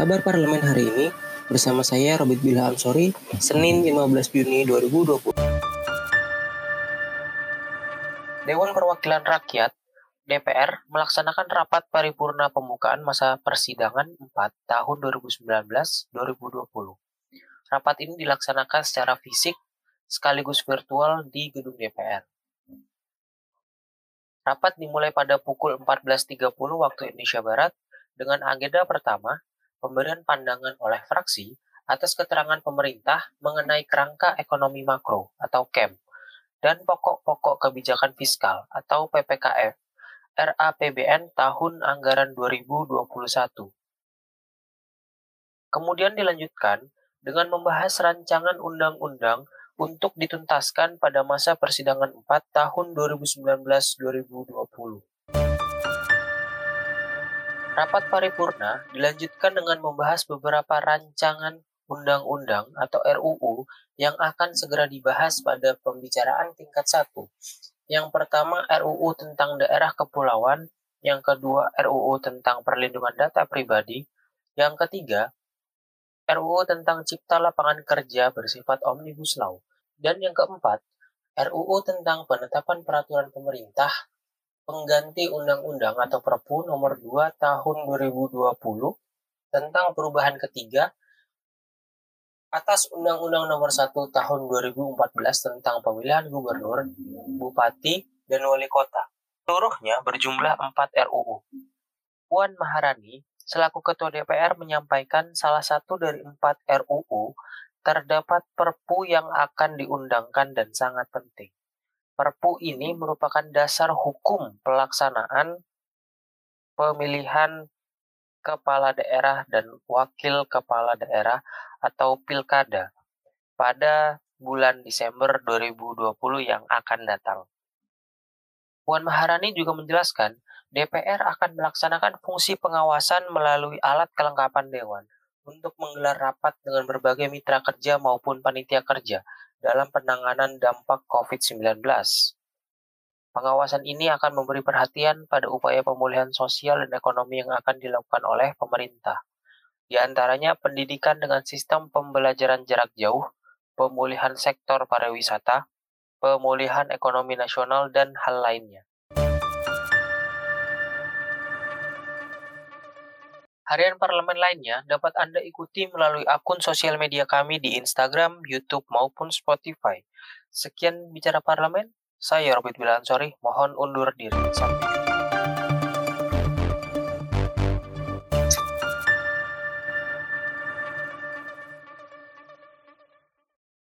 Kabar Parlemen hari ini bersama saya Robert Bila Ansori, Senin 15 Juni 2020. Dewan Perwakilan Rakyat DPR melaksanakan rapat paripurna pembukaan masa persidangan 4 tahun 2019-2020. Rapat ini dilaksanakan secara fisik sekaligus virtual di gedung DPR. Rapat dimulai pada pukul 14.30 waktu Indonesia Barat dengan agenda pertama, pemberian pandangan oleh fraksi atas keterangan pemerintah mengenai kerangka ekonomi makro atau KEM dan pokok-pokok kebijakan fiskal atau PPKF RAPBN tahun anggaran 2021. Kemudian dilanjutkan dengan membahas rancangan undang-undang untuk dituntaskan pada masa persidangan 4 tahun 2019-2020. Rapat paripurna dilanjutkan dengan membahas beberapa rancangan undang-undang atau RUU yang akan segera dibahas pada pembicaraan tingkat 1. Yang pertama RUU tentang daerah kepulauan, yang kedua RUU tentang perlindungan data pribadi, yang ketiga RUU tentang cipta lapangan kerja bersifat Omnibus Law. Dan yang keempat, RUU tentang penetapan peraturan pemerintah pengganti undang-undang atau Perpu nomor 2 tahun 2020 tentang perubahan ketiga atas Undang-Undang nomor 1 tahun 2014 tentang pemilihan gubernur, bupati, dan wali kota. Seluruhnya berjumlah 4 RUU. Puan Maharani selaku Ketua DPR menyampaikan salah satu dari empat RUU terdapat perpu yang akan diundangkan dan sangat penting. Perpu ini merupakan dasar hukum pelaksanaan pemilihan kepala daerah dan wakil kepala daerah atau pilkada pada bulan Desember 2020 yang akan datang. Puan Maharani juga menjelaskan, DPR akan melaksanakan fungsi pengawasan melalui alat kelengkapan dewan untuk menggelar rapat dengan berbagai mitra kerja maupun panitia kerja dalam penanganan dampak COVID-19. Pengawasan ini akan memberi perhatian pada upaya pemulihan sosial dan ekonomi yang akan dilakukan oleh pemerintah. Di antaranya pendidikan dengan sistem pembelajaran jarak jauh, pemulihan sektor pariwisata, pemulihan ekonomi nasional, dan hal lainnya. Harian parlemen lainnya dapat Anda ikuti melalui akun sosial media kami di Instagram, YouTube, maupun Spotify. Sekian bicara parlemen, saya Robert Bilansori, mohon undur diri. Sampai jumpa.